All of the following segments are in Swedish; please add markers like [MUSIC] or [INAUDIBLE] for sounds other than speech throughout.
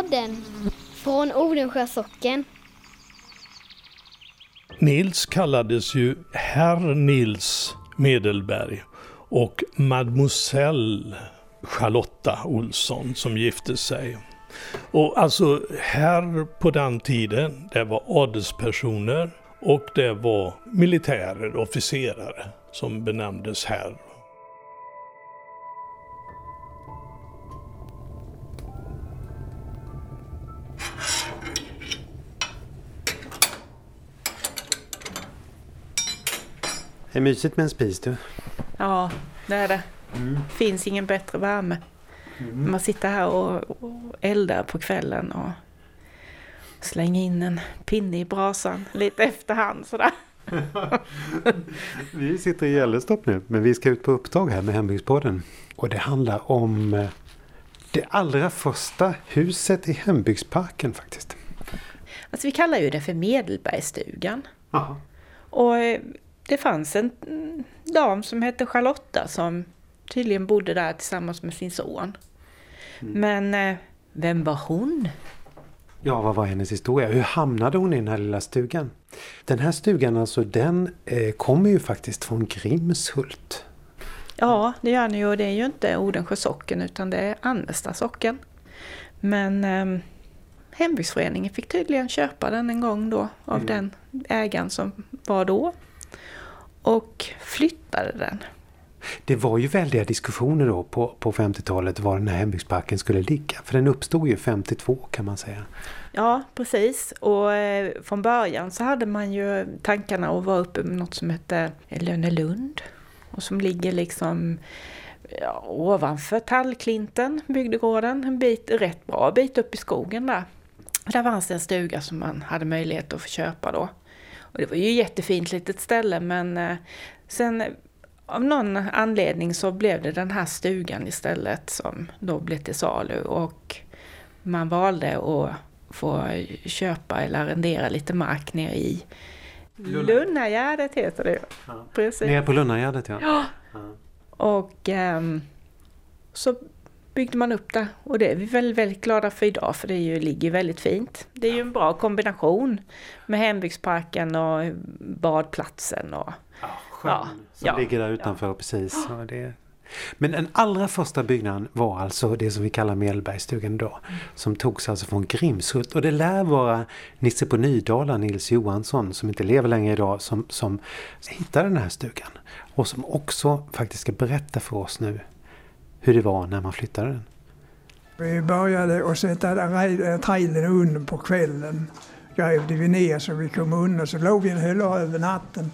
Hembygdspodden från Odensjö socken. Nils kallades ju herr Nils Medelberg och mademoiselle Charlotta Olsson som gifte sig. Och alltså här på den tiden, det var adelspersoner och det var militärer, officerare som benämndes herr. Det är mysigt med en spis du. Ja, det är det. Mm. finns ingen bättre värme. Mm. Man sitter här och, och eldar på kvällen och slänger in en pinne i brasan lite efterhand sådär. [LAUGHS] vi sitter i Gällestorp nu, men vi ska ut på uppdrag här med Hembygdspodden. Och det handlar om eh, det allra första huset i hembygdsparken faktiskt. Alltså vi kallar ju det för Medelbergsstugan. Aha. Och eh, det fanns en dam som hette Charlotta som tydligen bodde där tillsammans med sin son. Mm. Men eh, vem var hon? Ja, vad var hennes historia? Hur hamnade hon i den här lilla stugan? Den här stugan alltså, den eh, kommer ju faktiskt från Grimshult. Ja, det gör den ju och det är ju inte Odensjö socken utan det är Annesta socken. Men eh, hembygdsföreningen fick tydligen köpa den en gång då av mm. den ägaren som var då. Och flyttade den. Det var ju väldiga diskussioner då på, på 50-talet var den här hembygdsparken skulle ligga. För den uppstod ju 52 kan man säga. Ja, precis. Och eh, från början så hade man ju tankarna att vara uppe med något som hette Lönelund. Och som ligger liksom ja, ovanför Tallklinten, bygdegården, en bit, rätt bra bit upp i skogen där. Där fanns det en stuga som man hade möjlighet att få köpa då. Och det var ju jättefint litet ställe men eh, sen av någon anledning så blev det den här stugan istället som då blev till salu och man valde att få köpa eller arrendera lite mark nere i Lunnagärdet heter det ja. Precis. Nere på Lunnagärdet ja. ja. ja. Och um, så byggde man upp det och det är vi väldigt, väldigt glada för idag för det ju, ligger väldigt fint. Det är ju en bra kombination med hembygdsparken och badplatsen och sjön ja, som ja, ligger där utanför ja. precis. Ja. Det... Men den allra första byggnaden var alltså det som vi kallar Mellbergsstugan då. Mm. Som togs alltså från Grimshult. Och det lär vara Nisse på Nydala, Nils Johansson, som inte lever längre idag, som, som hittade den här stugan. Och som också faktiskt ska berätta för oss nu hur det var när man flyttade den. Vi började att sätta trailern under på kvällen. Grävde vi ner så vi kom under, så låg vi en hel över natten.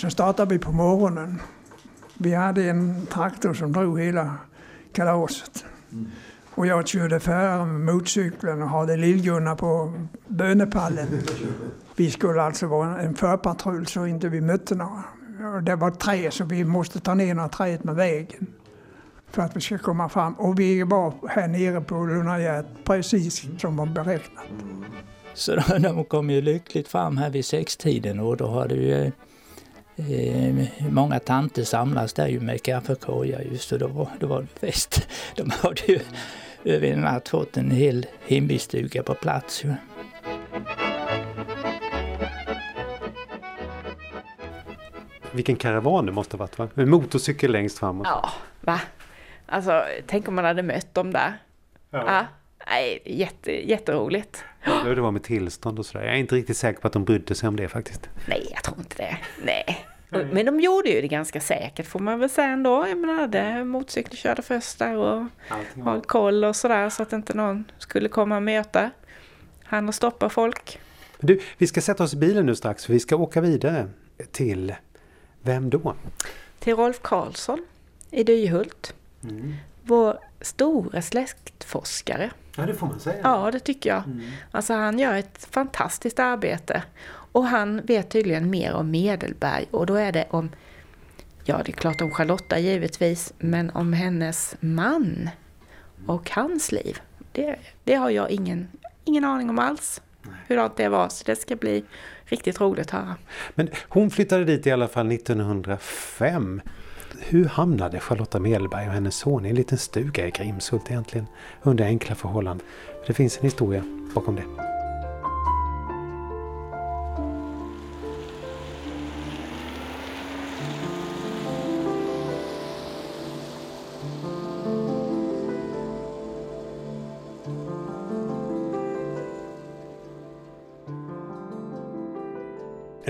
Sen startade vi på morgonen. Vi hade en traktor som drog hela kalaset. Mm. Och jag körde före med motorcykeln och hade Lill-Gunnar på bönepallen. Vi skulle alltså vara en förpatrull så inte vi mötte några. Det var tre så vi måste ta ner några träd med vägen för att vi ska komma fram. Och vi var här nere på Lunnagärdet precis som var beräknat. Så [LAUGHS] de kom ju lyckligt fram här vid sextiden och då hade ju Eh, många tanter samlas där ju med kaffekorgar just och då var, då var det fest. [LAUGHS] De hade ju över en natt fått en hel hembygdsstuga på plats. Ju. Vilken karavan det måste ha varit va? En motorcykel längst fram. Ja, va? Alltså, tänk om man hade mött dem där. Ja. ja. Nej, jätte, jätteroligt. Ja, det var med tillstånd och sådär. Jag är inte riktigt säker på att de brydde sig om det faktiskt. Nej, jag tror inte det. Nej. Men de gjorde ju det ganska säkert får man väl säga ändå. Jag menar, hade motorcykel körde först där och höll koll och sådär så att inte någon skulle komma och möta. Han och stoppa folk. Du, vi ska sätta oss i bilen nu strax för vi ska åka vidare till vem då? Till Rolf Karlsson i Dyhult. Mm. Vår stora släktforskare. Ja, det får man säga. Ja, det tycker jag. Mm. Alltså han gör ett fantastiskt arbete. Och han vet tydligen mer om Medelberg och då är det om, ja det är klart om Charlotta givetvis, men om hennes man och hans liv. Det, det har jag ingen, ingen aning om alls. Hur det var, så det ska bli riktigt roligt att höra. Men hon flyttade dit i alla fall 1905. Hur hamnade Charlotta Medelberg och hennes son i en liten stuga i Grimshult egentligen? Under enkla förhållanden. Det finns en historia bakom det.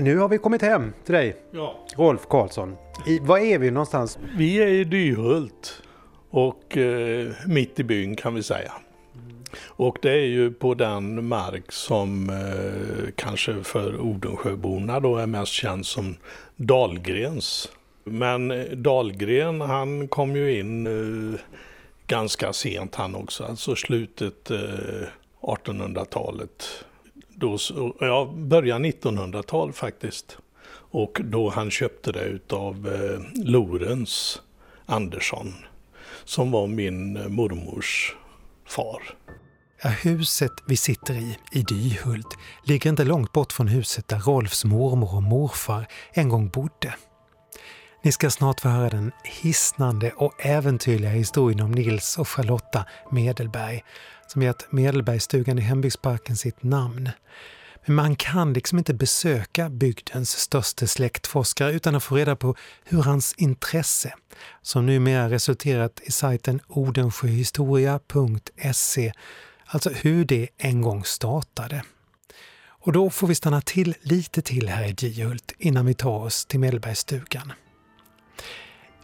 Nu har vi kommit hem till dig, Ja. Rolf Karlsson. I, var är vi någonstans? Vi är i Dyhult och eh, mitt i byn kan vi säga. Och det är ju på den mark som eh, kanske för Odensjöborna då är mest känd som Dalgrens. Men eh, Dahlgren han kom ju in eh, ganska sent han också, alltså slutet eh, 1800-talet. Då, ja, början 1900-tal faktiskt. Och då han köpte det utav eh, Lorens Andersson som var min eh, mormors far. Ja, huset vi sitter i, i Dyhult, ligger inte långt bort från huset där Rolfs mormor och morfar en gång bodde. Ni ska snart få höra den hisnande och äventyrliga historien om Nils och Charlotta Medelberg som gett Medelbergsstugan i Hembygdsparken sitt namn. Men man kan liksom inte besöka bygdens största släktforskare utan att få reda på hur hans intresse, som numera resulterat i sajten odensjöhistoria.se, alltså hur det en gång startade. Och då får vi stanna till lite till här i Gihult innan vi tar oss till Mellbergsstugan.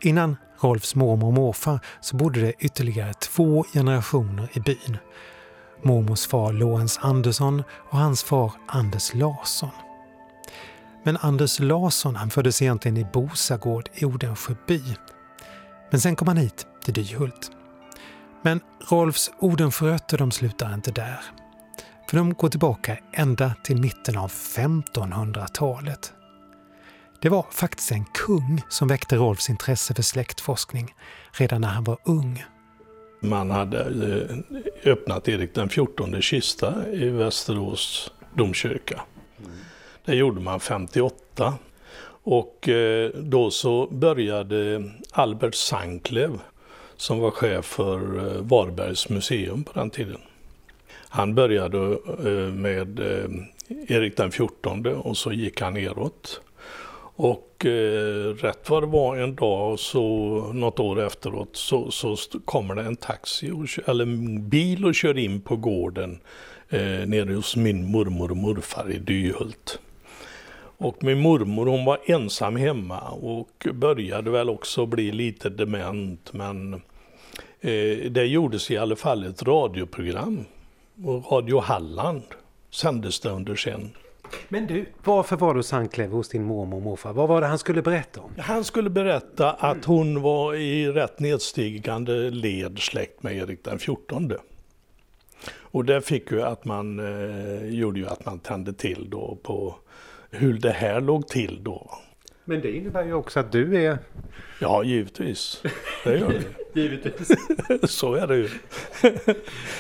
Innan Rolfs mormor och morfar så bodde det ytterligare två generationer i byn. Mormors far Lorenz Andersson och hans far Anders Larsson. Men Anders Larsson han föddes egentligen i Bosagård i Odensjö by. Men sen kom han hit till Dyhult. Men Rolfs Odensjörötter de slutar inte där. För de går tillbaka ända till mitten av 1500-talet. Det var faktiskt en kung som väckte Rolfs intresse för släktforskning redan när han var ung. Man hade eh, öppnat Erik den 14 kista i Västerås domkyrka. Det gjorde man 58. Och eh, då så började Albert Sanklev som var chef för eh, Varbergs museum på den tiden. Han började med Erik den XIV och så gick han neråt. Och eh, rätt vad det var en dag, så något år efteråt, så, så kommer det en taxi, och, eller en bil och kör in på gården eh, nere hos min mormor och morfar i Dyhult. Och min mormor hon var ensam hemma och började väl också bli lite dement men eh, det gjordes i alla fall ett radioprogram. Radio Halland sändes det under sen. Men du, varför var du hos Sanklev hos din mormor och morfar? Vad var det han skulle berätta om? Han skulle berätta att hon var i rätt nedstigande led släkt med Erik den XIV. Och det fick ju att man, eh, gjorde ju att man tände till då på hur det här låg till då. Men det innebär ju också att du är... Ja, givetvis. Det gör det. [LAUGHS] Givetvis. [LAUGHS] Så är det ju.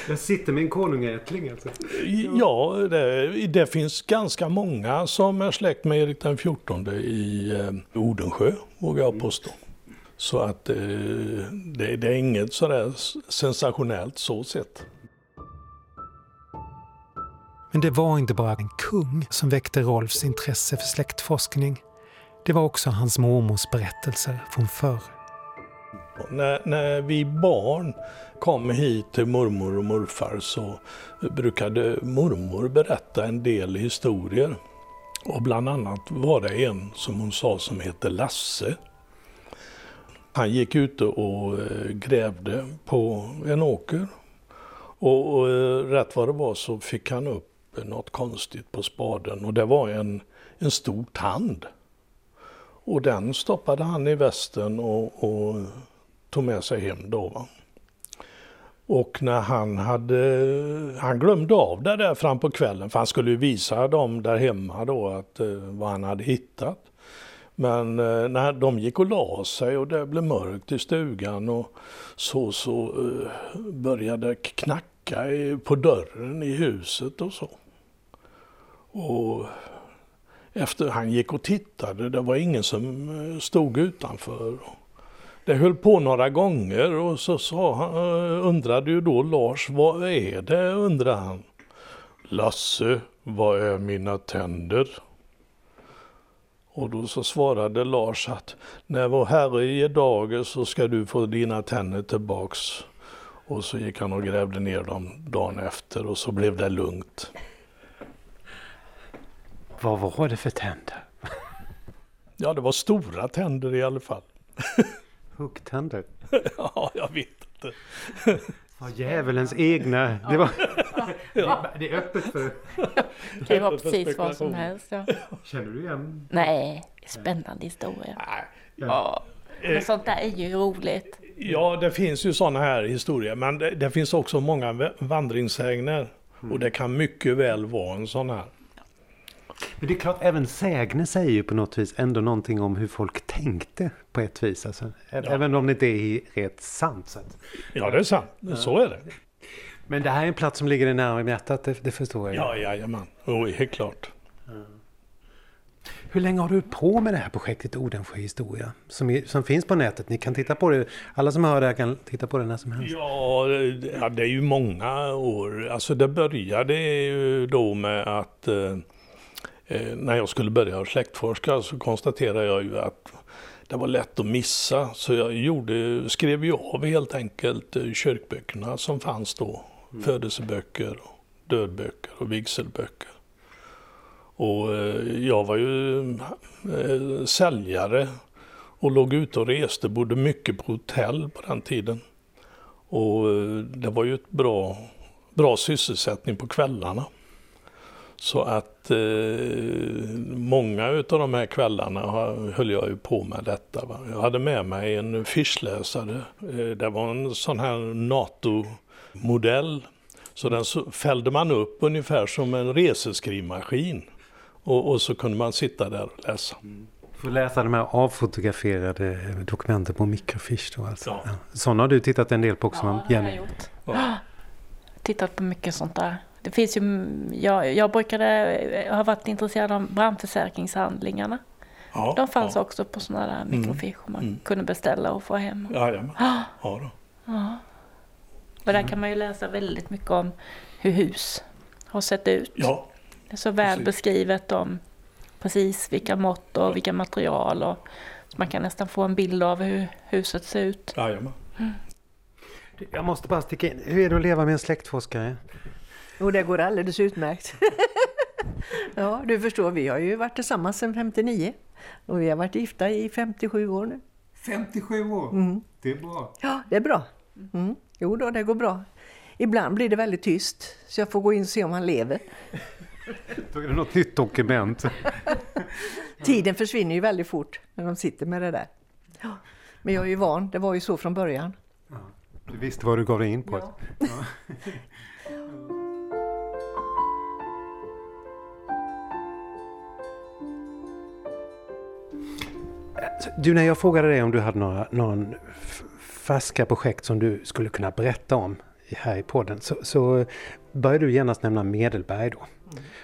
Jag sitter med en konungätling alltså. Ja, det, det finns ganska många som är släkt med Erik den 14 i eh, Odensjö, vågar jag påstå. Så att eh, det, det är inget sådär sensationellt så sett. Men det var inte bara en kung som väckte Rolfs intresse för släktforskning. Det var också hans mormors berättelser från förr. När, när vi barn kom hit till mormor och morfar så brukade mormor berätta en del historier. Och bland annat var det en som hon sa som hette Lasse. Han gick ute och eh, grävde på en åker. Och, och eh, rätt vad det var så fick han upp något konstigt på spaden och det var en, en stor tand. Och den stoppade han i västen och, och tog med sig hem då. Va? Och när han hade, han glömde av det där fram på kvällen för han skulle ju visa dem där hemma då att, eh, vad han hade hittat. Men eh, när de gick och la sig och det blev mörkt i stugan och så, så eh, började det knacka på dörren i huset och så. Och efter han gick och tittade, det var ingen som eh, stod utanför. det höll på några gånger och så sa han, eh, undrade ju då Lars, vad är det, undrade han. Lasse, vad är mina tänder? Och då så svarade Lars att när vår Herre ger dagen så ska du få dina tänder tillbaks. Och så gick han och grävde ner dem dagen efter och så blev det lugnt. Vad var det för tänder? [LAUGHS] Ja, det var stora tänder i alla fall. [LAUGHS] Huggtänder? [LAUGHS] ja, jag vet inte. Ja, djävulens egna. Det, var, det är öppet för... Det vara precis vad som helst. Ja. Känner du igen? Nej, spännande historia. Ja, men sånt där är ju roligt. Ja, det finns ju sådana här historier, men det, det finns också många vandringssägner. Och det kan mycket väl vara en sån här. Men det är klart, även sägner säger ju på något vis ändå någonting om hur folk tänkte på ett vis. Alltså, Även om det inte är rätt sant. Så att. Ja, det är sant. Så är det. Men det här är en plats som ligger dig nära hjärtat, det, det förstår jag. Ja, jajamän. Jo, helt klart. Hur länge har du på med det här projektet Odensjö historia? Som, är, som finns på nätet. Ni kan titta på det. Alla som hör det här kan titta på det när som helst. Ja, det- ja, det är ju många år. Alltså det började ju då med att eh, när jag skulle börja släktforska så konstaterade jag ju att det var lätt att missa. Så jag gjorde, skrev ju av helt enkelt eh, kyrkböckerna som fanns då. Födelseböcker, och dödböcker och vigselböcker. Och eh, jag var ju eh, säljare och låg ute och reste, bodde mycket på hotell på den tiden. Och eh, det var ju ett bra, bra sysselsättning på kvällarna. Så att eh, många utav de här kvällarna har- höll jag ju på med detta. Va? Jag hade med mig en fischläsare. Eh, det var en sån här NATO-modell. Så den så fällde man upp ungefär som en reseskrivmaskin. Och, och så kunde man sitta där och läsa. Får läsa de här avfotograferade dokumenten på mikrofiche då alltså. Ja. Ja. Sådana har du tittat en del på också, Ja, det har jag gjort. Ja. [GASPS] Tittat på mycket sånt där. Det finns ju, jag, jag brukade eh, ha varit intresserad av brandförsäkringshandlingarna. Ja, De fanns ja. också på sådana där mikroficher man Mm. kunde beställa och få hem. Jajamän. Ja, då. Och där kan man ju läsa väldigt mycket om hur hus har sett ut. ja, Det är så väl precis. beskrivet om precis vilka mått och vilka material. Och, så man kan nästan få en bild av hur huset ser ut. jajamän. Jag måste bara sticka in. Hur är det att leva med en släktforskare? Och det går alldeles utmärkt. [LAUGHS] ja, du förstår, vi har ju varit tillsammans sedan 59 och vi har varit gifta i 57 år nu. 57 år. Mm. Det är bra. Ja, det är bra. Mm. Jo då, det går bra. Ibland blir det väldigt tyst, så jag får gå in och se om han lever. [LAUGHS] Då är det något nytt dokument. [LAUGHS] Tiden försvinner ju väldigt fort när de sitter med det där. Ja. Men jag är ju van, det var ju så från början. Du visste vad du gav dig in på. Du, när jag frågade dig om du hade några, någon färska projekt som du skulle kunna berätta om här i podden så, så började du genast nämna Medelberg då.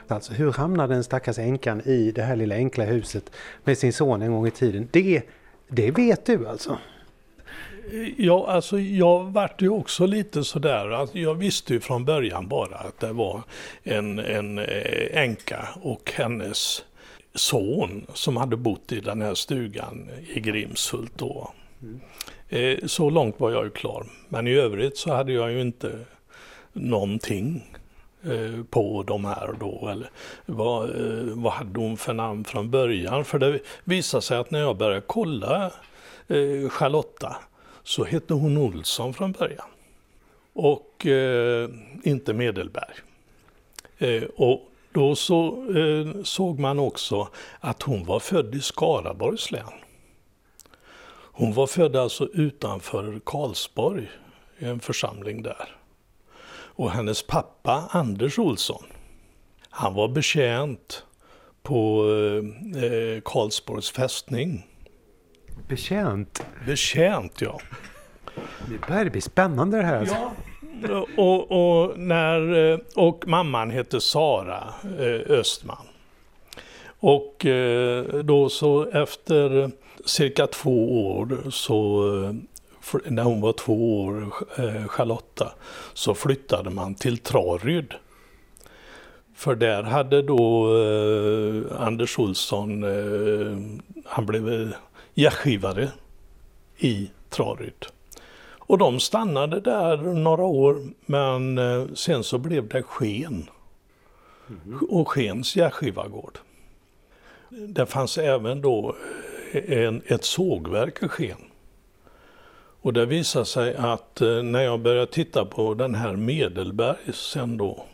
Alltså hur hamnade den stackars änkan i det här lilla enkla huset med sin son en gång i tiden? Det, det vet du alltså? Ja, alltså jag vart ju också lite sådär, jag visste ju från början bara att det var en, en eh, änka och hennes son som hade bott i den här stugan i Grimshult då. Eh, Så långt var jag ju klar. Men i övrigt så hade jag ju inte någonting eh, på de här då. Eller vad, eh, vad hade hon för namn från början? För det visade sig att när jag började kolla Charlotta så hette hon Olsson från början. Och inte Medelberg. Och då så eh, såg man också att hon var född i Skaraborgs län. Hon var född alltså utanför Karlsborg, i en församling där. Och hennes pappa Anders Olsson, han var betjänt på eh, Karlsborgs fästning. Betjänt. Betjänt ja. Nu börjar det bli spännande det här. Alltså. Ja, och, och, när, eh, och mamman hette Sara eh, Östman. Och eh, då så efter cirka två år så när hon var två år, Charlotta, så flyttade man till Traryd. För där hade då eh, Anders Olsson, eh, han blev gästgivare i Traryd. Och de stannade där några år men eh, sen så blev det Sken. Mm. Och Skens gästgivargård. Det fanns även då en, ett sågverk i Sken. Och det visade sig att eh, när jag började titta på den här Medelberg sen då,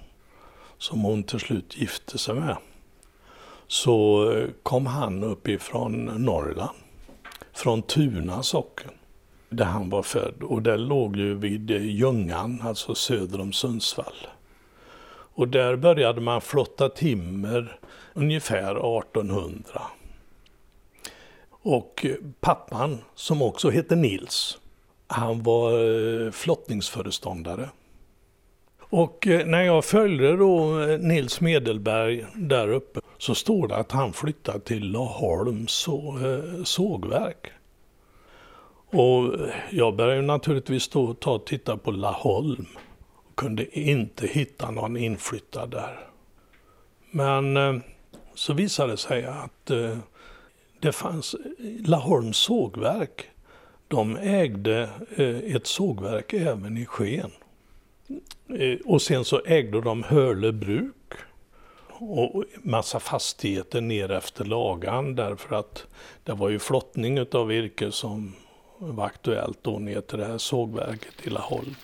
som hon till slut gifte sig med, så eh, kom han uppifrån Norrland, från Tuna socken, där han var född. Och det låg ju vid eh, Ljungan, alltså söder om Sundsvall. Och där började man flotta timmer ungefär 1800. Och eh, pappan, som också hette Nils, han var eh, flottningsföreståndare. Och när jag följde då Nils Medelberg där uppe så står det att han flyttade till Laholms sågverk. Och jag började naturligtvis då ta och titta på Laholm och kunde inte hitta någon inflyttad där. Men eh, så visade det sig att eh, det fanns Laholms sågverk de ägde eh, ett sågverk även i Sken. Och sen så ägde de Hörle bruk och massa fastigheter ner efter Lagan därför att det var ju flottning av virke som var aktuellt då ner till det här sågverket i Laholm.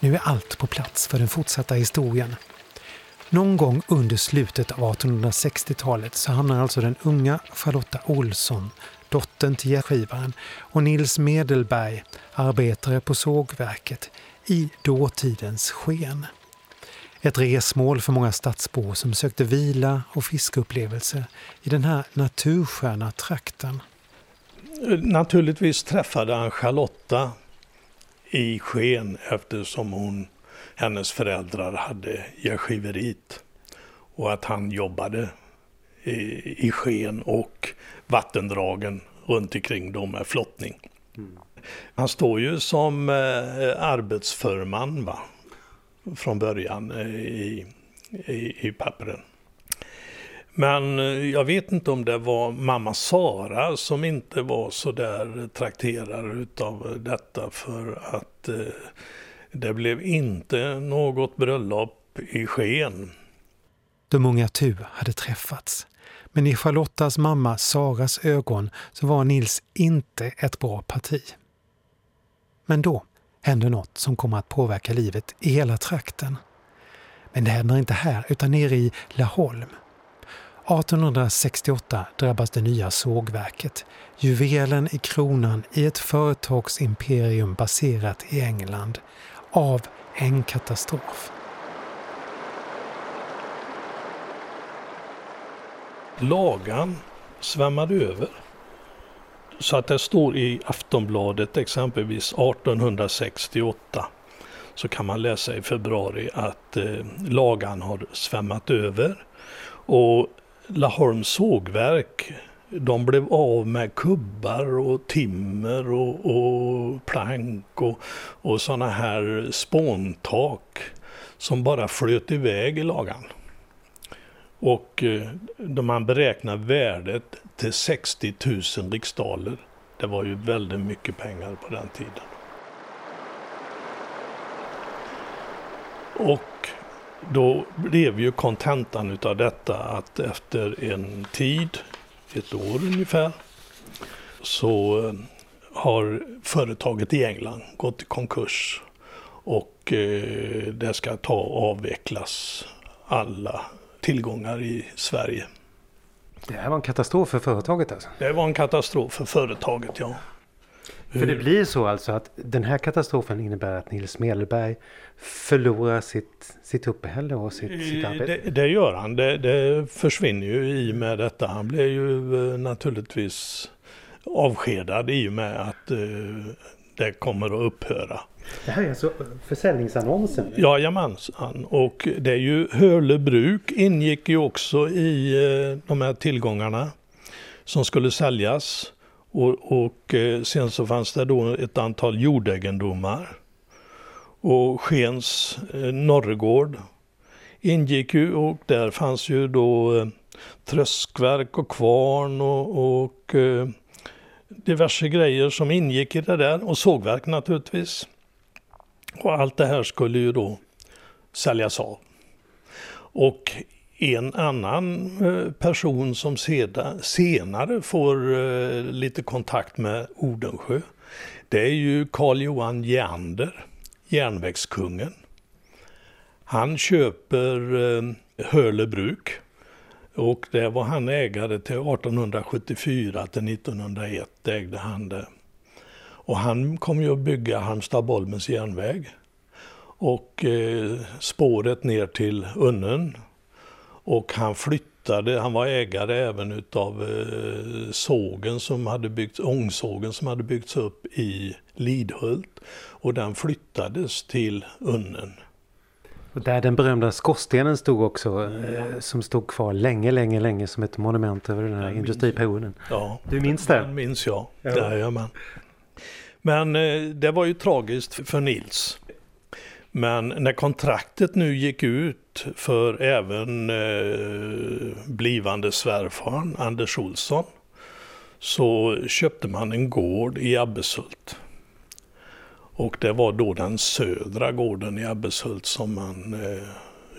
Nu är allt på plats för den fortsatta historien. Någon gång under slutet av 1860-talet så hamnar alltså den unga Charlotta Olsson, dottern till gästgivaren, och Nils Medelberg, arbetare på sågverket, i dåtidens sken. Ett resmål för många stadsbor som sökte vila och fiskeupplevelser i den här natursköna trakten. Naturligtvis träffade han Charlotta i sken eftersom hon hennes föräldrar hade gärdsgiveriet och att han jobbade i, i sken och vattendragen runt omkring dem med flottning. Mm. Han står ju som eh, arbetsförman va? Från början eh, i, i, i pappren. Men eh, jag vet inte om det var mamma Sara som inte var så där trakterad utav detta för att eh, det blev inte något bröllop i sken. De unga Tu hade träffats. Men i Charlottas mamma Saras ögon så var Nils inte ett bra parti. Men då händer något som kommer att påverka livet i hela trakten. Men det händer inte här utan nere i Laholm. 1868 drabbas det nya sågverket, juvelen i kronan i ett företagsimperium baserat i England, av en katastrof. Lagan svämmade över. Så att det står i Aftonbladet exempelvis 1868 så kan man läsa i februari att eh, Lagan har svämmat över. Och Laholms sågverk de blev av med kubbar och timmer och, och plank och, och sådana här spåntak som bara flöt iväg i lagan. Och eh, då man beräknar värdet till 60 000 riksdaler. Det var ju väldigt mycket pengar på den tiden. Och då blev ju kontentan utav detta att efter en tid ett år ungefär, så eh, har företaget i England gått i konkurs och eh, det ska ta och avvecklas alla tillgångar i Sverige. Det här var en katastrof för företaget alltså? Det var en katastrof för företaget, ja. För det blir så alltså att den här katastrofen innebär att Nils Medelberg förlorar sitt, sitt uppehälle och sitt, sitt arbete? Det, det gör han. Det, det, försvinner ju i och med detta. Han blir ju eh, naturligtvis avskedad i och med att eh, det kommer att upphöra. Det här är alltså försäljningsannonsen? Jajamensan, och det är ju Hörle bruk ingick ju också i eh, de här tillgångarna som skulle säljas. Och, och eh, sen så fanns det då ett antal jordegendomar. Och Skens eh, Norregård ingick ju och där fanns ju då tröskverk och kvarn och, och diverse grejer som ingick i det där och sågverk naturligtvis. Och allt det här skulle ju då säljas av. Och en annan eh, person som senare får eh, lite kontakt med Odensjö, det är ju Karl Johan Järnder, järnvägskungen. Han köper eh, bruk och det var han ägare till 1874 till 1901 ägde han det. Och han kom ju att bygga Halmstad-Bollmens järnväg och eh, spåret ner till Unnen. Och han flyttade, han var ägare även utav eh, sågen som hade byggts, ångsågen som hade byggts upp i Lidhult. Och den flyttades till Unnen. Och där den berömda skorstenen stod också, eh, som stod kvar länge, länge, länge som ett monument över den här den industriperioden. Ja, du minns det? Den minns jag, ja. Jajamän. Men eh, det var ju tragiskt för Nils. Men när kontraktet nu gick ut för även eh, blivande svärfaren Anders Olsson så köpte man en gård i Abbeshult. Och det var då den södra gården i Abbeshult som man eh,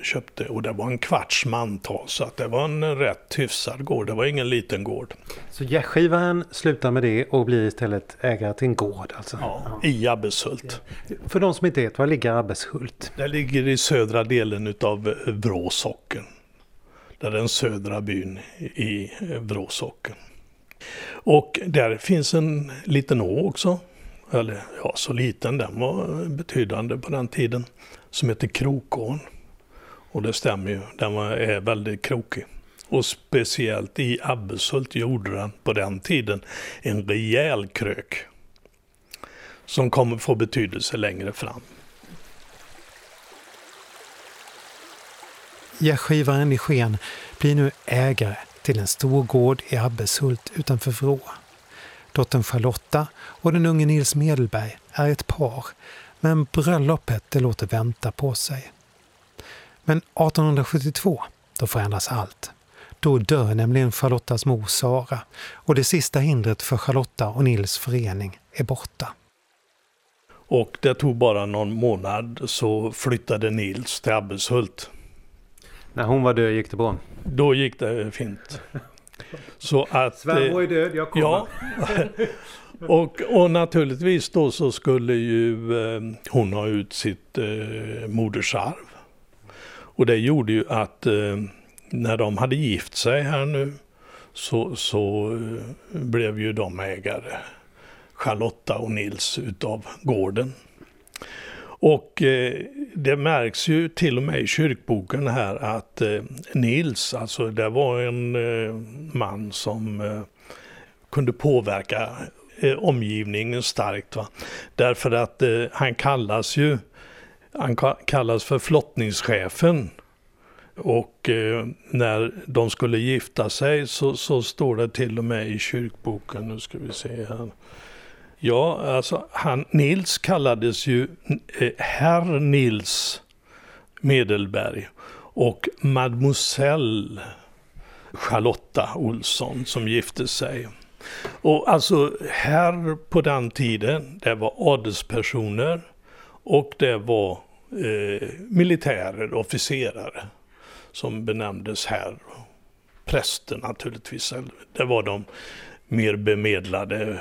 köpte. Och det var en kvarts mantal så att det var en rätt hyfsad gård. Det var ingen liten gård. Så gästgivaren slutar med det och blir istället ägare till en gård alltså? Ja, ja. i Abbeshult. Ja. För de som inte vet, var ligger Abbeshult? Det ligger i södra delen utav Vrå socken. Det är den södra byn i Vrå socken. Och där finns en liten å också eller ja, så liten, den var betydande på den tiden, som heter Krokån. Och det stämmer ju, den var, är väldigt krokig. Och speciellt i Abbeshult gjorde den på den tiden en rejäl krök. Som kommer få betydelse längre fram. Gästgivaren i Sken blir nu ägare till en stor gård i Abbeshult utanför Vrå. Dottern Charlotta och den unge Nils Medelberg är ett par, men bröllopet det låter vänta på sig. Men 1872, då förändras allt. Då dör nämligen Charlottas mor Sara och det sista hindret för Charlotta och Nils förening är borta. Och det tog bara någon månad så flyttade Nils till Abbeshult. När hon var död gick det bra? Då gick det fint. Så att, Svärmor är död, jag kommer. Ja. [LAUGHS] och, och naturligtvis då så skulle ju eh, hon ha ut sitt eh, modersarv. Och det gjorde ju att eh, när de hade gift sig här nu så, så eh, blev ju de ägare, Charlotta och Nils, utav gården. Och eh, det märks ju till och med i kyrkboken här att eh, Nils, alltså det var en eh, man som eh, kunde påverka eh, omgivningen starkt. Va? Därför att eh, han kallas ju han kallas för flottningschefen. Och när de skulle gifta sig så, så står det till och med i kyrkboken, nu ska vi se här. Ja, alltså han, Nils kallades ju eh, herr Nils Medelberg och mademoiselle Charlotta Olsson som gifte sig. Och alltså herr på den tiden, det var adelspersoner och det var eh, militärer, officerare som benämndes herr. Präster naturligtvis, det var de mer bemedlade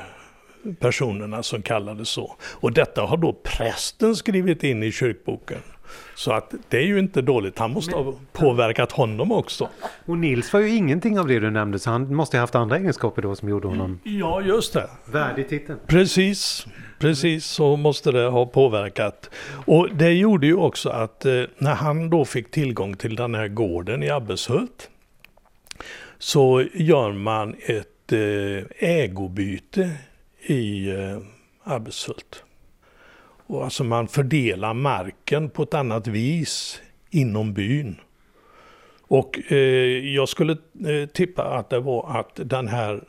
personerna som kallades så. Och detta har då prästen skrivit in i kyrkboken. Så att det är ju inte dåligt. Han måste ha påverkat honom också. Och Nils var ju ingenting av det du nämnde så han måste ha haft andra egenskaper då som gjorde honom Ja, just det. värdig titeln. Precis, precis så måste det ha påverkat. Och det gjorde ju också att eh, när han då fick tillgång till den här gården i Abbeshult så gör man ett eh, ägobyte i eh, Abbeshult. Och alltså man fördelar marken på ett annat vis inom byn. Och eh, jag skulle eh, tippa att det var att den här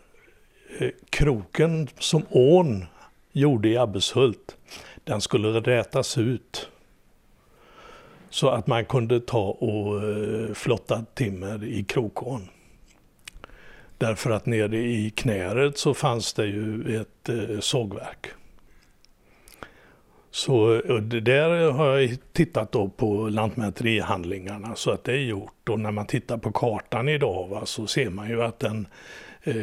eh, kroken som ån gjorde i Abbeshult, den skulle rätas ut. Så att man kunde ta och eh, flotta timmer i Krokån. Därför att nere i Knäret så fanns det ju ett eh, sågverk. Så där har jag tittat då på lantmäterihandlingarna så att det är gjort. Och när man tittar på kartan idag va, så ser man ju att den eh,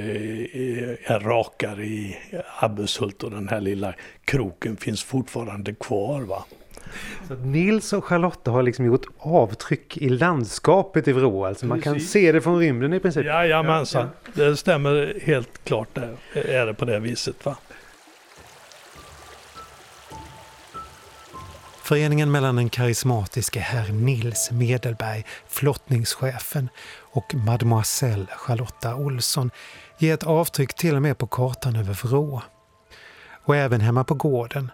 är rakare i Abbeshult och den här lilla kroken finns fortfarande kvar. Va. Så Nils och Charlotta har liksom gjort avtryck i landskapet i Vrå. Alltså man kan se det från rymden i princip. Jajamensan, ja, det stämmer helt klart. Där. Är det på det viset. va. Föreningen mellan den karismatiske herr Nils Medelberg, flottningschefen, och mademoiselle Charlotta Olsson ger ett avtryck till och med på kartan över Vrå. Och även hemma på gården,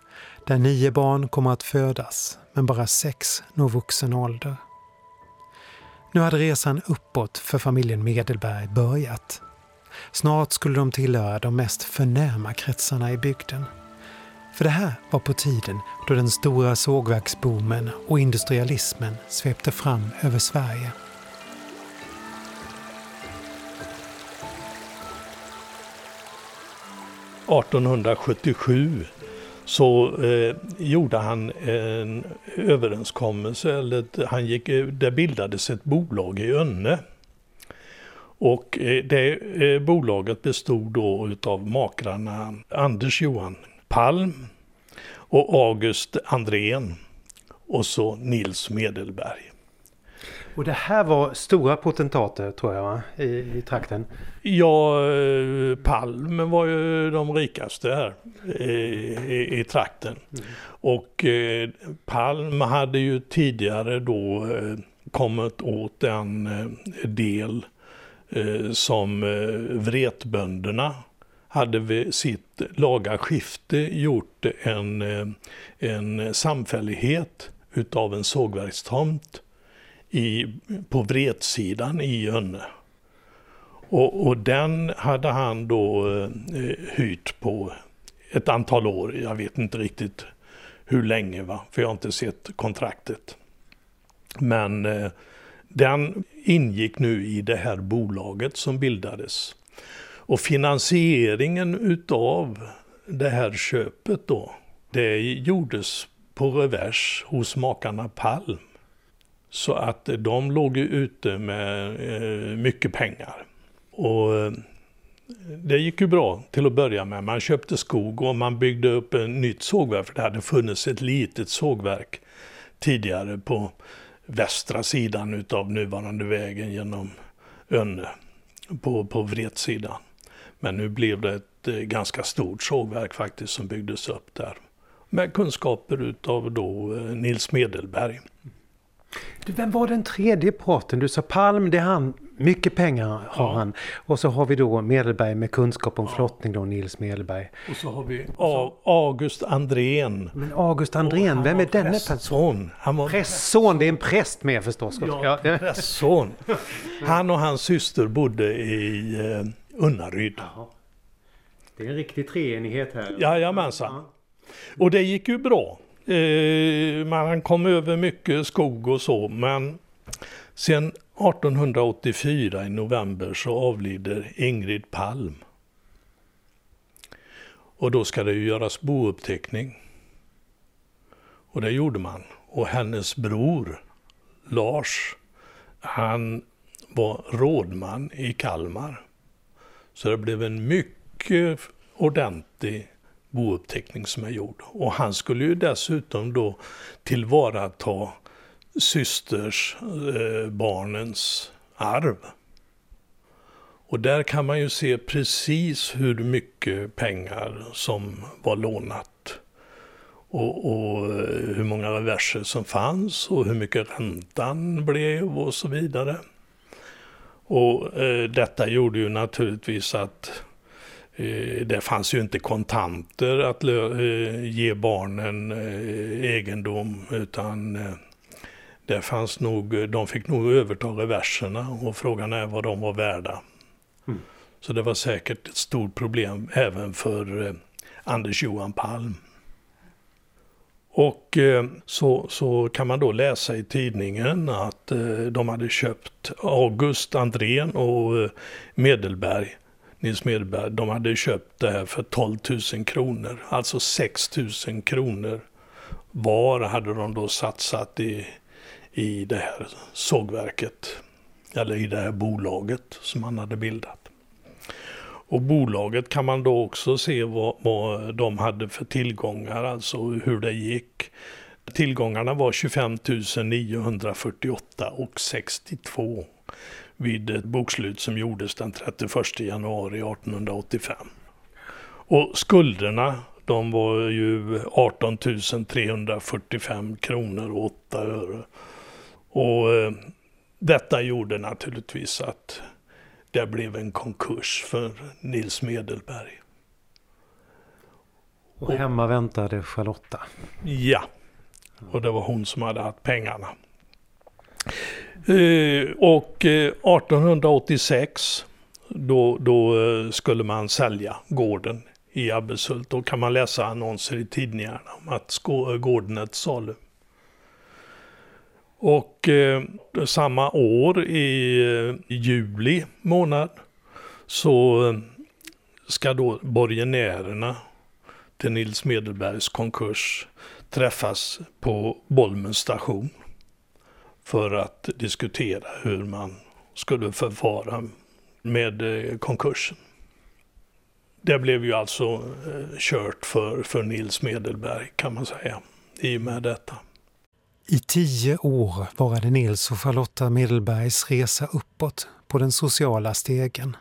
där nio barn kommer att födas, men bara sex når vuxen ålder. Nu hade resan uppåt för familjen Medelberg börjat. Snart skulle de tillhöra de mest förnäma kretsarna i bygden. För det här var på tiden då den stora sågverksboomen och industrialismen svepte fram över Sverige. –1877 så eh, gjorde han en överenskommelse, eller han gick, eh, det bildades ett bolag i Önne. Och eh, det eh, bolaget bestod då utav makarna Anders Johan Palm och August Andrén och så Nils Medelberg. Och det här var stora potentater tror jag va? I, i trakten? Ja, eh, Palm var ju de rikaste här i, i, i trakten. Mm. Och eh, Palm hade ju tidigare då eh, kommit åt en eh, del eh, som eh, vretbönderna hade vid sitt laga skifte gjort en, en samfällighet utav en sågverkstomt i, på Vretsidan i Önne. Och, och, den hade han då eh, hyrt på ett antal år. Jag vet inte riktigt hur länge, va? för jag har inte sett kontraktet. Men eh, den ingick nu i det här bolaget som bildades. Och finansieringen utav det här köpet då, det gjordes på revers hos makarna Palm. Så att eh, de låg ute med eh, mycket pengar. Och eh, det gick ju bra till att börja med. Man köpte skog och man byggde upp ett nytt sågverk. För det hade funnits ett litet sågverk tidigare på västra sidan utav nuvarande vägen genom Önne. På, på Vretsidan. Men nu blev det ett ganska stort sågverk faktiskt som byggdes upp där. Med kunskaper utav då Nils Medelberg. Du, vem var den tredje parten? Du sa Palm, det är han. Mycket pengar har ja. han. Och så har vi då Medelberg med kunskap om ja. flottning då, Nils Medelberg. Och så har vi August Andrén. Men August Andrén, vem är denne person? Han var prästson, det är en präst med förstås. Ja, ja. [LAUGHS] prästson. Han och hans syster bodde i eh, Unnaryd. Jaha. Det är en riktig treenighet här. Jajamensan. Och det gick ju bra. Eh, man kom över mycket skog och så, men sen 1884 i november så avlider Ingrid Palm. Och då ska det ju göras bouppteckning. Och det gjorde man. Och hennes bror Lars, han var rådman i Kalmar. Så det blev en mycket ordentlig bouppteckning som är gjord. Och han skulle ju dessutom då tillvarata systers, eh, barnens arv. Och där kan man ju se precis hur mycket pengar som var lånat. Och, och eh, hur många reverser som fanns och hur mycket räntan blev och så vidare. Och eh, detta gjorde ju naturligtvis att det fanns ju inte kontanter att eh, ge barnen eh, egendom utan det fanns nog, de fick nog överta reverserna och frågan är vad de var värda. Mm. Så det var säkert ett stort problem även för Anders Johan Palm. Och så, så kan man då läsa i tidningen att de hade köpt August Andrén och Medelberg Nils Medberg, de hade köpt det här för 12 000 kronor. Alltså 6 000 kronor var hade de då satsat i, i det här sågverket. Eller i det här bolaget som han hade bildat. Och bolaget kan man då också se vad, vad de hade för tillgångar, alltså hur det gick. Tillgångarna var 25 948 och 62 vid ett bokslut som gjordes den 31 januari 1885. Och skulderna de var ju 18 345 kronor och 8 öre. Och eh, detta gjorde naturligtvis att det blev en konkurs för Nils Medelberg. Och hemma väntade Charlotta? Ja, och det var hon som hade haft pengarna. Eh, och eh, 1886 då, då eh, skulle man sälja gården i Abbeshult. Då kan man läsa annonser i tidningarna om att gården är till salu. Och eh, samma år i eh, juli månad så ska då borgenärerna till Nils Medelbergs konkurs träffas på Bolmens station för att diskutera hur man skulle förfara med eh, konkursen. Det blev ju alltså eh, kört för, för Nils Medelberg kan man säga, i och med detta. I tio år varade Nils och Charlotta Medelbergs resa uppåt på den sociala stegen.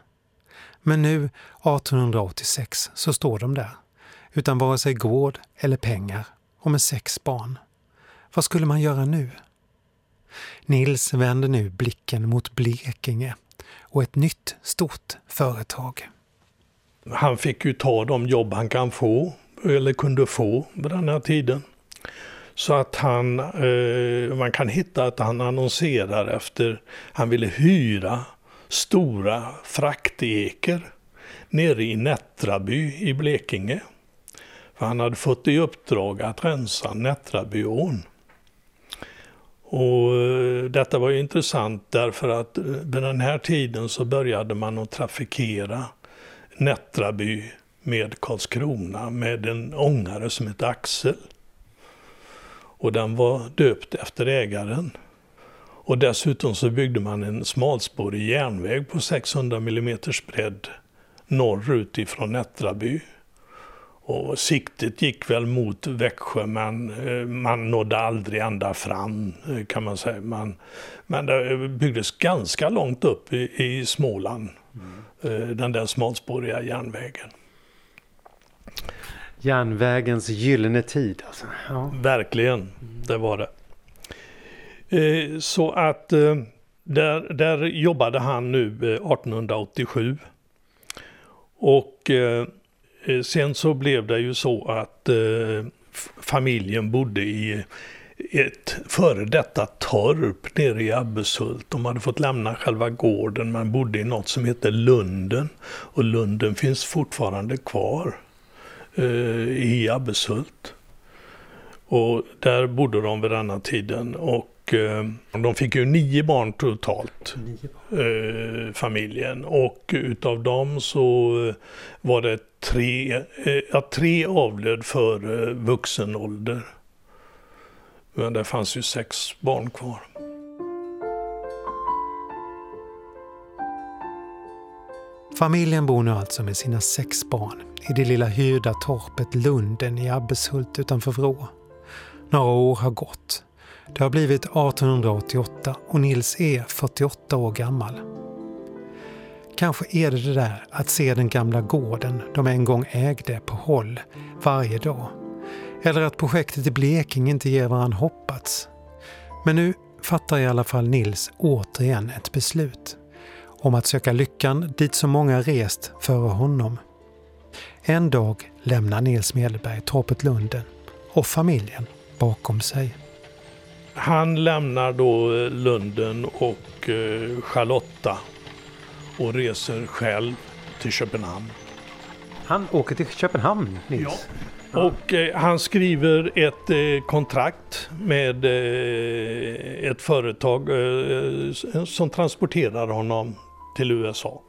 Men nu, 1886, så står de där, utan vare sig gård eller pengar och med sex barn. Vad skulle man göra nu? Nils vänder nu blicken mot Blekinge och ett nytt stort företag. Han fick ju ta de jobb han kan få, eller kunde få vid den här tiden. Så att han, eh, man kan hitta att han annonserar efter, han ville hyra stora frakteker nere i Nättraby i Blekinge. För han hade fått i uppdrag att rensa Nättrabyån. Och eh, detta var ju intressant därför att eh, vid den här tiden så började man att trafikera Nättraby med Karlskrona med en ångare som hette Axel. Och den var döpt efter ägaren. Och dessutom så byggde man en smalspårig järnväg på 600 mm bredd norrut ifrån Nättraby. Och siktet gick väl mot Växjö men eh, man nådde aldrig ända fram eh, kan man säga. Man, men det byggdes ganska långt upp i, i Småland, mm. den där smalspåriga järnvägen. Järnvägens gyllene tid alltså. Ja. Verkligen, det var det. Så att där, där jobbade han nu 1887. Och Eh, sen så blev det ju så att eh, familjen bodde i ett före detta torp nere i Abbeshult. De hade fått lämna själva gården men bodde i något som heter Lunden. Och Lunden finns fortfarande kvar eh, i Abbeshult. Och där bodde de vid denna tiden. Och Eh, de fick ju nio barn totalt. Eh, familjen. Och utav dem så eh, var det tre, eh, ja, tre avlöd för eh, vuxen ålder. Men det fanns ju sex barn kvar. Familjen bor nu alltså med sina sex barn i det lilla hyrda torpet Lunden i Abbeshult utanför Vrå. Några år har gått det har blivit 1888 och Nils är 48 år gammal. Kanske är det det där att se den gamla gården de en gång ägde på håll varje dag. Eller att projektet i Blekinge inte ger vad han hoppats. Men nu fattar i alla fall Nils återigen ett beslut om att söka lyckan dit så många rest före honom. En dag lämnar Nils Medelberg torpet Lunden och familjen bakom sig. Han lämnar då Lunden och eh, Charlotta och reser själv till Köpenhamn. Han åker till Köpenhamn, Nils? Ja. Och eh, han skriver ett eh, kontrakt med eh, ett företag eh, som transporterar honom till USA.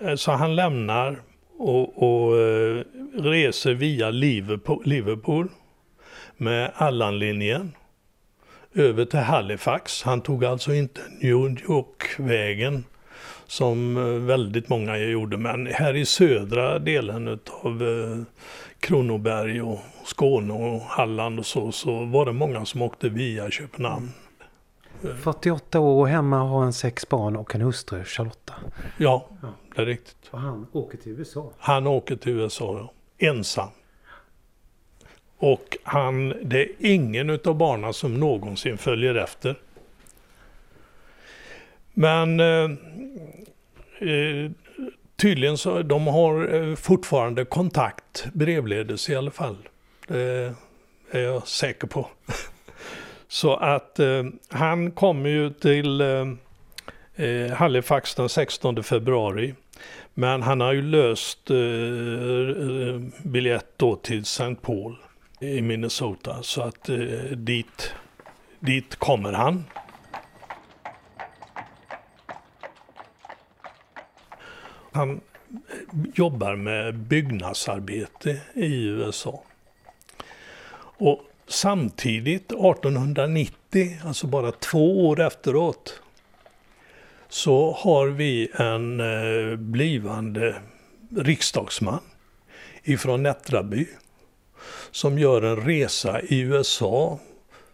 Eh, så han lämnar och, och eh, reser via Liverpool, Liverpool med Allanlinjen över till Halifax. Han tog alltså inte New York-vägen som eh, väldigt många gjorde. Men här i södra delen av Kronoberg och Skåne och Halland och så, så var det många som åkte via Köpenhamn. 48 år och hemma har han sex barn och en hustru, Charlotta. Ja, det är riktigt. Och han åker till USA? Han åker till USA, ja. Ensam. Och han, det är ingen utav barnen som någonsin följer efter. Men eh, eh tydligen så de har eh, fortfarande kontakt brevledes i alla fall. Det är jag säker på. [LAUGHS] Så att eh, han kommer ju till eh, eh Halifax den 16 februari. Men han har ju löst eh, biljett då till St. Paul i Minnesota. Så att eh, dit, dit kommer han. Han eh, jobbar med byggnadsarbete i USA. Och samtidigt, 1890, alltså bara två år efteråt, så har vi en eh, blivande riksdagsman ifrån Nättraby som gör en resa i USA.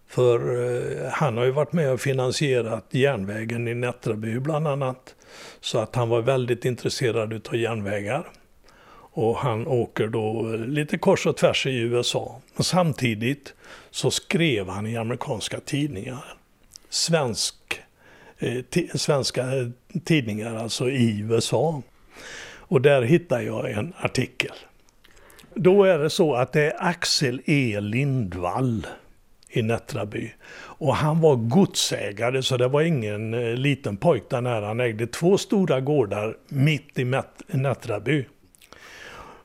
För eh, han har ju varit med och finansierat järnvägen i Nättraby bland annat. Så att han var väldigt intresserad utav järnvägar. Och han åker då eh, lite kors och tvärs i USA. Men samtidigt så skrev han i amerikanska tidningar. Svensk Eh, svenska eh, tidningar, alltså i USA. Och där hittar jag en artikel. Då är det så att det är Axel E Lindvall i Nättraby. Och han var godsägare så det var ingen eh, liten pojk där nära. Han ägde två stora gårdar mitt i Nättraby.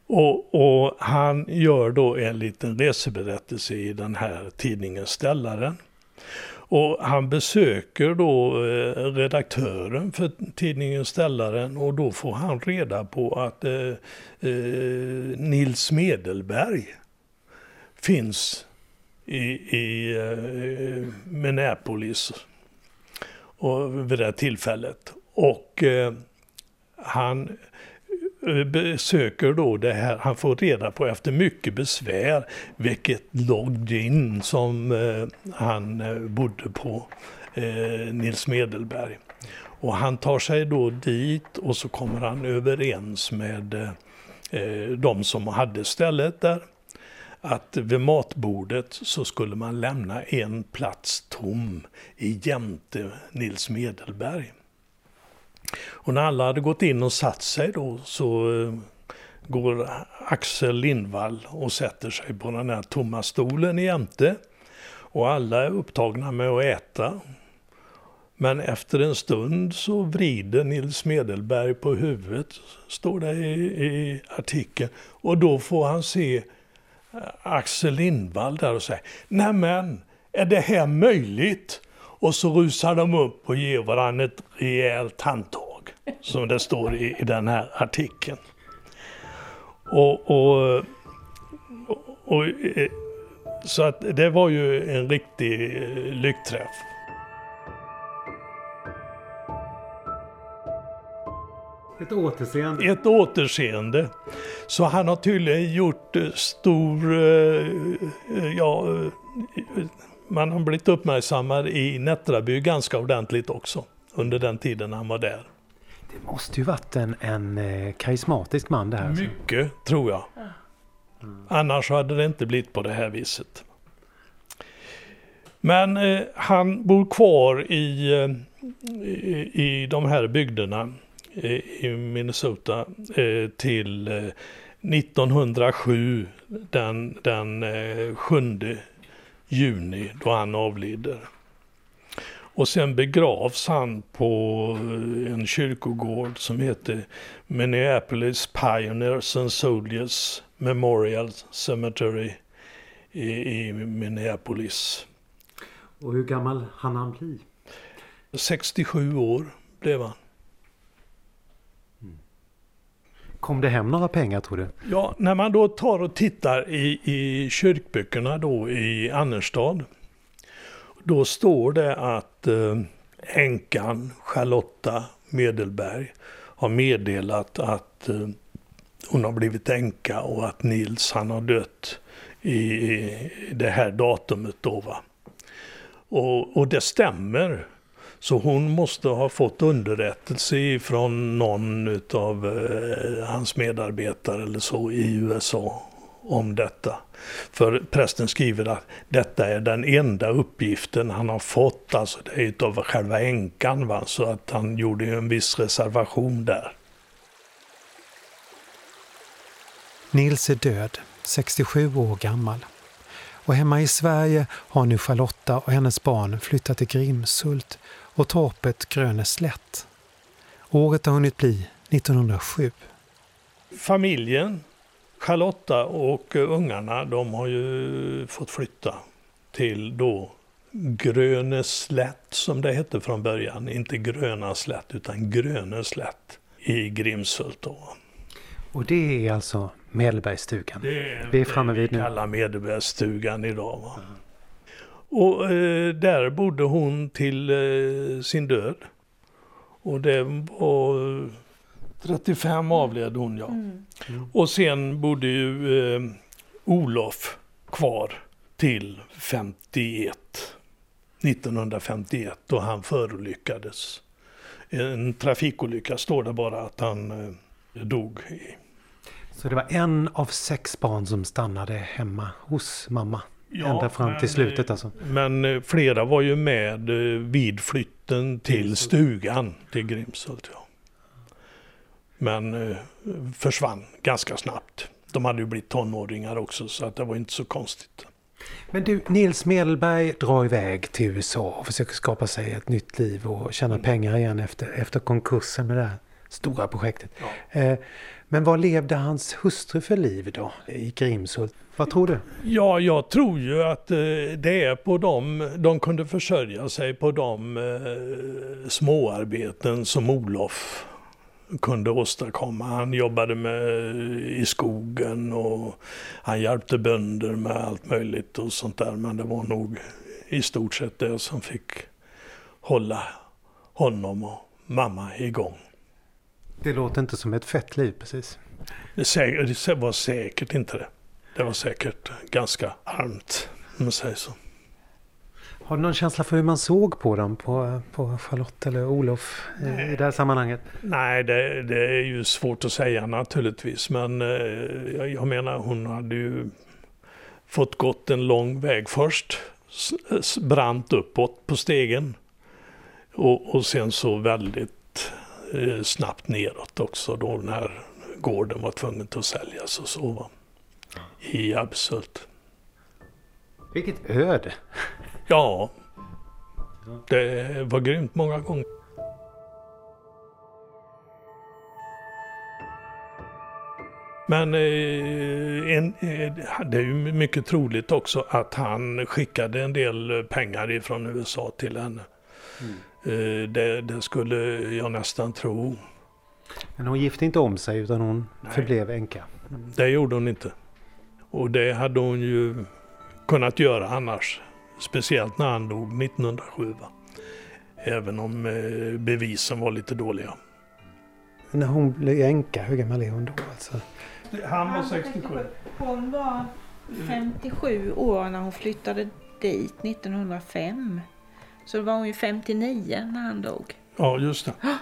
Och, och, han gör då en liten reseberättelse i den här tidningen Ställaren. Och han besöker då eh, redaktören för tidningen Ställaren och då får han reda på att eh, eh, Nils Medelberg finns i, i eh, Minneapolis och vid det tillfället. Och eh, han Eh, besöker då det här, han får reda på efter mycket besvär vilket login som eh, han eh, bodde på, Nils Medelberg. Och han tar sig då dit och så kommer han överens med de som hade stället där att vid matbordet så skulle man lämna en plats tom i jämte Nils Medelberg. Och när alla hade gått in och satt sig då så eh, går Axel Lindvall och sätter sig på den här tomma stolen jämte. Och alla är upptagna med att äta. Men efter en stund så vrider Nils Medelberg på huvudet, står det i, i artikeln. Och då får han se eh, Axel Lindvall där och säger Nämen, är det här möjligt? Och så rusar de upp och ger varandra ett rejält handtag som det står i, i den här artikeln. Och, och, och, så att det var ju en riktig lyckträff. Ett återseende? Ett återseende. Så han har tydligen gjort stor, eh, ja, man har blivit uppmärksammad i Nättraby ganska ordentligt också under den tiden han var där. Det måste ju varit en, en eh, karismatisk man det här. Alltså. Mycket, tror jag. Mm. Annars hade det inte blivit på det här viset. Men eh, han bor kvar i, eh, i, i de här bygderna i Minnesota eh, till 1907 den, den 7 juni då han avlider. Och sen begravs han på en kyrkogård som heter Minneapolis Pioneers and Soldiers Memorial Cemetery i, i Minneapolis. Och hur gammal hann han bli? 67 år blev han. Kom det hem några pengar tror du? Ja, när man då tar och tittar i, i kyrkböckerna då i Annerstad. Då står det att eh, änkan Charlotta Medelberg har meddelat att eh, hon har blivit änka och att Nils han har dött i, i det här datumet då. Va? Och, och det stämmer. Så hon måste ha fått underrättelse från någon av eh, hans medarbetare eller så i USA om detta. För prästen skriver att detta är den enda uppgiften han har fått, alltså det är av själva änkan, va? så att han gjorde en viss reservation där. Nils är död, 67 år gammal. Och hemma i Sverige har nu Charlotta och hennes barn flyttat till Grimshult och torpet Gröneslätt. Året har hunnit bli 1907. Familjen, Charlotta och ungarna, de har ju fått flytta till då Gröneslätt som det hette från början. Inte Gröna slätt utan Gröneslätt i Grimshult. Då. Och det är alltså Medelbergsstugan? Det är vi är framme vid nu. Vi kallar Medelbergsstugan idag. Va? Mm. Och eh, där bodde hon till eh, sin död. Och det var 35 avled hon ja. Mm. Mm. Och sen bodde ju eh, Olof kvar till 51. 1951 då han förolyckades. En trafikolycka står det bara att han eh, dog i. Så det var en av sex barn som stannade hemma hos mamma? Ja, ända fram till slutet alltså. Men eh, flera var ju med eh, vid flytten till stugan till Grimshult. Ja. Men eh, försvann ganska snabbt. De hade ju blivit tonåringar också så att det var inte så konstigt. Men du, Nils Medelberg drar iväg till USA och försöker skapa sig ett nytt liv och tjäna mm. pengar igen efter, efter konkursen med det här stora projektet. Ja. Men vad levde hans hustru för liv då i Grimshult? Vad tror du? Ja, jag tror ju att eh, det är på dem, de kunde försörja sig på de eh, småarbeten som Olof kunde åstadkomma. Han jobbade med, i skogen och han hjälpte bönder med allt möjligt och sånt där. Men det var nog i stort sett det som fick hålla honom och mamma igång. Det låter inte som ett fett liv precis. Det var säkert inte det. Det var säkert ganska armt, om man säger så. Har du någon känsla för hur man såg på dem, på, på Charlotte eller Olof i, i det här sammanhanget? Nej, det, det, är ju svårt att säga naturligtvis. Men eh, jag menar, hon hade ju fått gått en lång väg först. Brant uppåt på stegen. Och, och sen så väldigt eh, snabbt neråt också då när gården var tvungen att säljas och så. Va? I Absult. Vilket öde! Ja. Det var grymt många gånger. Men eh, en, eh, det är ju mycket troligt också att han skickade en del pengar ifrån USA till henne. Mm. Eh, det, det, skulle jag nästan tro. Men hon gifte inte om sig utan hon Nej. förblev änka? Det gjorde hon inte. Och det hade hon ju kunnat göra annars. Speciellt när han dog 1907. Även om eh, bevisen var lite dåliga. När hon blev änka, hur gammal är hon då? Alltså? Han var 67. Hon var 57 år när hon flyttade dit 1905. Så då var hon ju 59 när han dog. Ja, just det. [GASPS]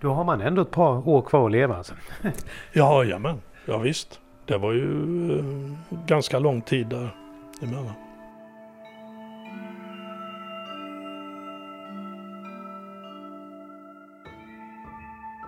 Då har man ändå ett par år kvar att leva alltså. [LAUGHS] ja, jajamän. Ja, visst. Det var ju eh, ganska lång tid där emellan.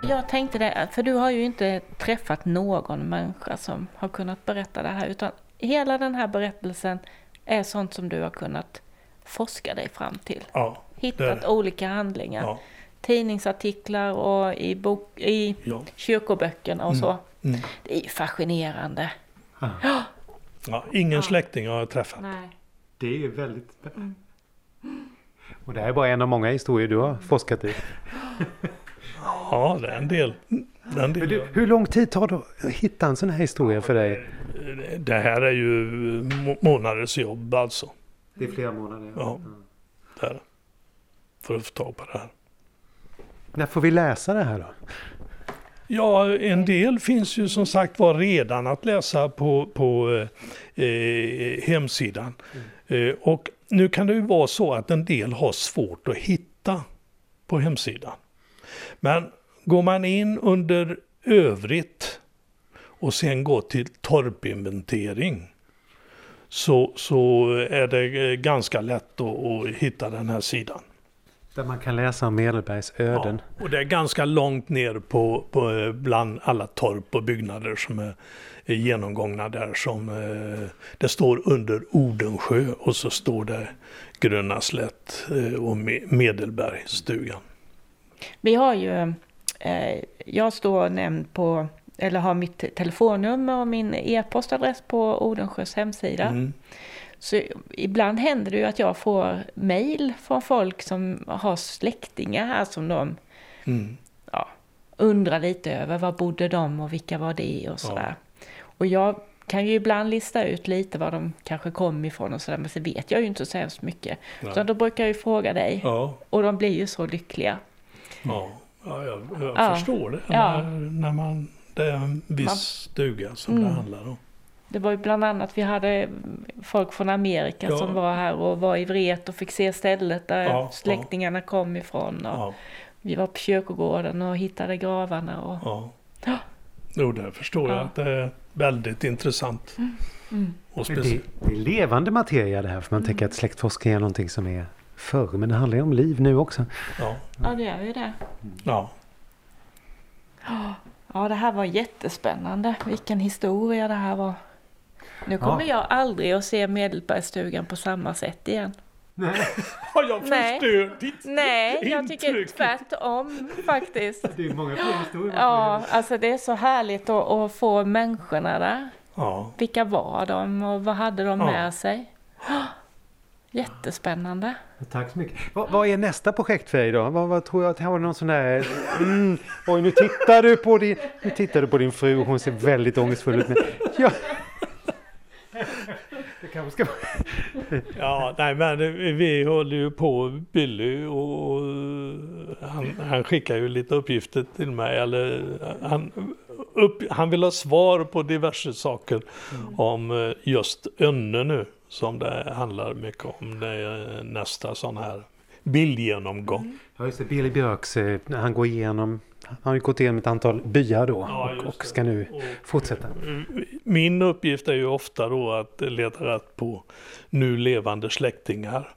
Jag tänkte det, för du har ju inte träffat någon människa som har kunnat berätta det här, utan hela den här berättelsen är sånt som du har kunnat forska dig fram till. Ja, Hittat det- olika handlingar. ja, Tidningsartiklar och i, bok, i ja. kyrkoböckerna och så. Mm. Det är ju fascinerande. ja. Ingen släkting har jag träffat. Nej. Det är ju väldigt spännande. Och det här är bara en av många historier du har forskat i. [GASPS] [LAUGHS] Ja, det är en del. Det, är en Men del. du, hur lång tid tar det att hitta en sån här historia för dig? det här är ju må- månaders jobb alltså. Det är flera månader. Ja. Där. För att få tag på det här. När får vi läsa det här då? Ja, en del finns ju som sagt var redan att läsa på, på eh, eh, hemsidan. Eh, och nu kan det ju vara så att en del har svårt att hitta på hemsidan. Men går man in under övrigt och sen går till torpinventering så, så är det eh, ganska lätt att, att hitta den här sidan. Där man kan läsa om Medelbergs öden. Ja, och det är ganska långt ner på, på eh, bland alla torp och byggnader som är, är genomgångna där. Som, eh, det står under Odensjö och så står det Gröna slätt och Me- Medelbergsstugan. Vi har ju, jag står nämnd på, eller har mitt telefonnummer och min e-postadress på Odensjös hemsida. Mm. Så ibland händer det ju att jag får mejl från folk som har släktingar här som de Mm. ja, undrar lite över. Vad bodde de och vilka var det och sådär. Och jag kan ju ibland lista ut lite var de kanske kom ifrån och sådär. Men så vet jag ju inte så hemskt mycket. Nej. Så då brukar jag ju fråga dig. Ja, Och de blir ju så lyckliga. ja, ja, jag, jag Ja. förstår det. Ja. När, när man, det är en viss Man- stuga som Mm. det handlar om. Det var ju bland annat, vi hade folk från Amerika Ja. som var här och var i Vret och fick se stället där Ja, släktingarna kom ifrån. Och Ja, Vi var på kyrkogården och hittade gravarna. Och, ja. Ja. Jo, det förstår jag Ja. att det är väldigt intressant. mm. Och Men det, det är levande materia det här. För man tänker att släktforskning är någonting som är förr. Men det handlar ju om liv nu också. ja, Ja, det gör ju det. ja. Ja, det här var jättespännande. Vilken historia det här var. Nu kommer Ja. jag aldrig att se Medelbergsstugan på samma sätt igen. [LAUGHS] Har jag Nej. förstört ditt Nej, jag tycker tvärtom faktiskt. Det är många fler historier. Ja, alltså det är så härligt att, att få människorna där. Ja, Vilka var de och vad hade de Ja. med sig? Jättespännande. Tack så mycket. Vad, vad är nästa projekt för dig då? Vad, vad tror jag att har någon sån där... Mm, oj, nu tittar du på din... Nu tittar du på din fru och hon ser väldigt ångestfull ut. Men, ja. Det kanske ska vara... ja nej men vi- håller ju på, Billy och han, han skickar ju lite uppgifter till mig. Eller, han, upp, han vill ha svar på diverse saker om eh, just Önne nu. Som det handlar mycket om. Det är nästa sån här bildgenomgång. Ja, just det. Billy Björks, eh, han går igenom... Han har ju gått igenom ett antal byar då Ja, och, och ska nu Och- fortsätta. Min uppgift är ju ofta då att leta rätt på nu levande släktingar.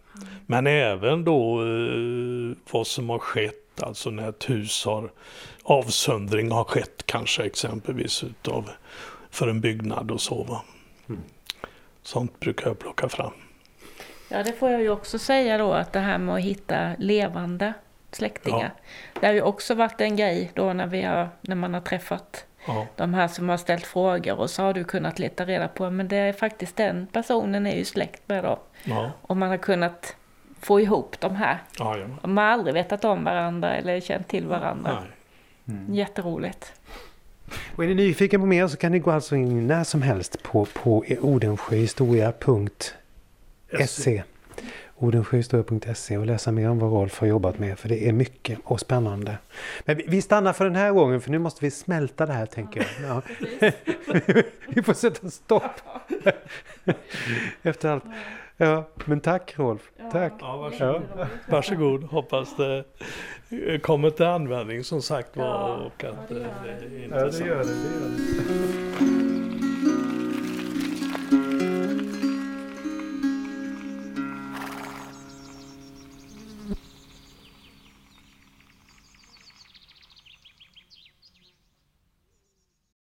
Men även då eh, vad som har skett, alltså när ett hus har avsöndring har skett kanske exempelvis utav för en byggnad och så va. Sånt brukar jag plocka fram. Ja, det får jag ju också säga då att det här med att hitta levande släktingar. Det har ju också varit en grej då när, vi har, när man har träffat Ja, de här som har ställt frågor och så har du kunnat leta reda på men det är faktiskt den personen är ju släkt med då. ja, Och man har kunnat få ihop de här. ja, ja. Man har aldrig vetat om varandra eller känt till varandra. Nej. Jätteroligt. Och är ni nyfiken på mer så kan ni gå alltså in när som helst på, på odensjöhistoria.se odensjöhistoria.se och läsa mer om vad Rolf har jobbat med för det är mycket och spännande. Men vi, vi stannar för den här gången för nu måste vi smälta det här tänker jag. Ja. [LAUGHS] vi får sätta stopp [LAUGHS] efter allt. Ja, men tack Rolf. Tack. Ja, varsågod. varsågod. Hoppas det kommer till användning som sagt var. Ja, och att ja, det det gör det. är intressant. det. det, gör det.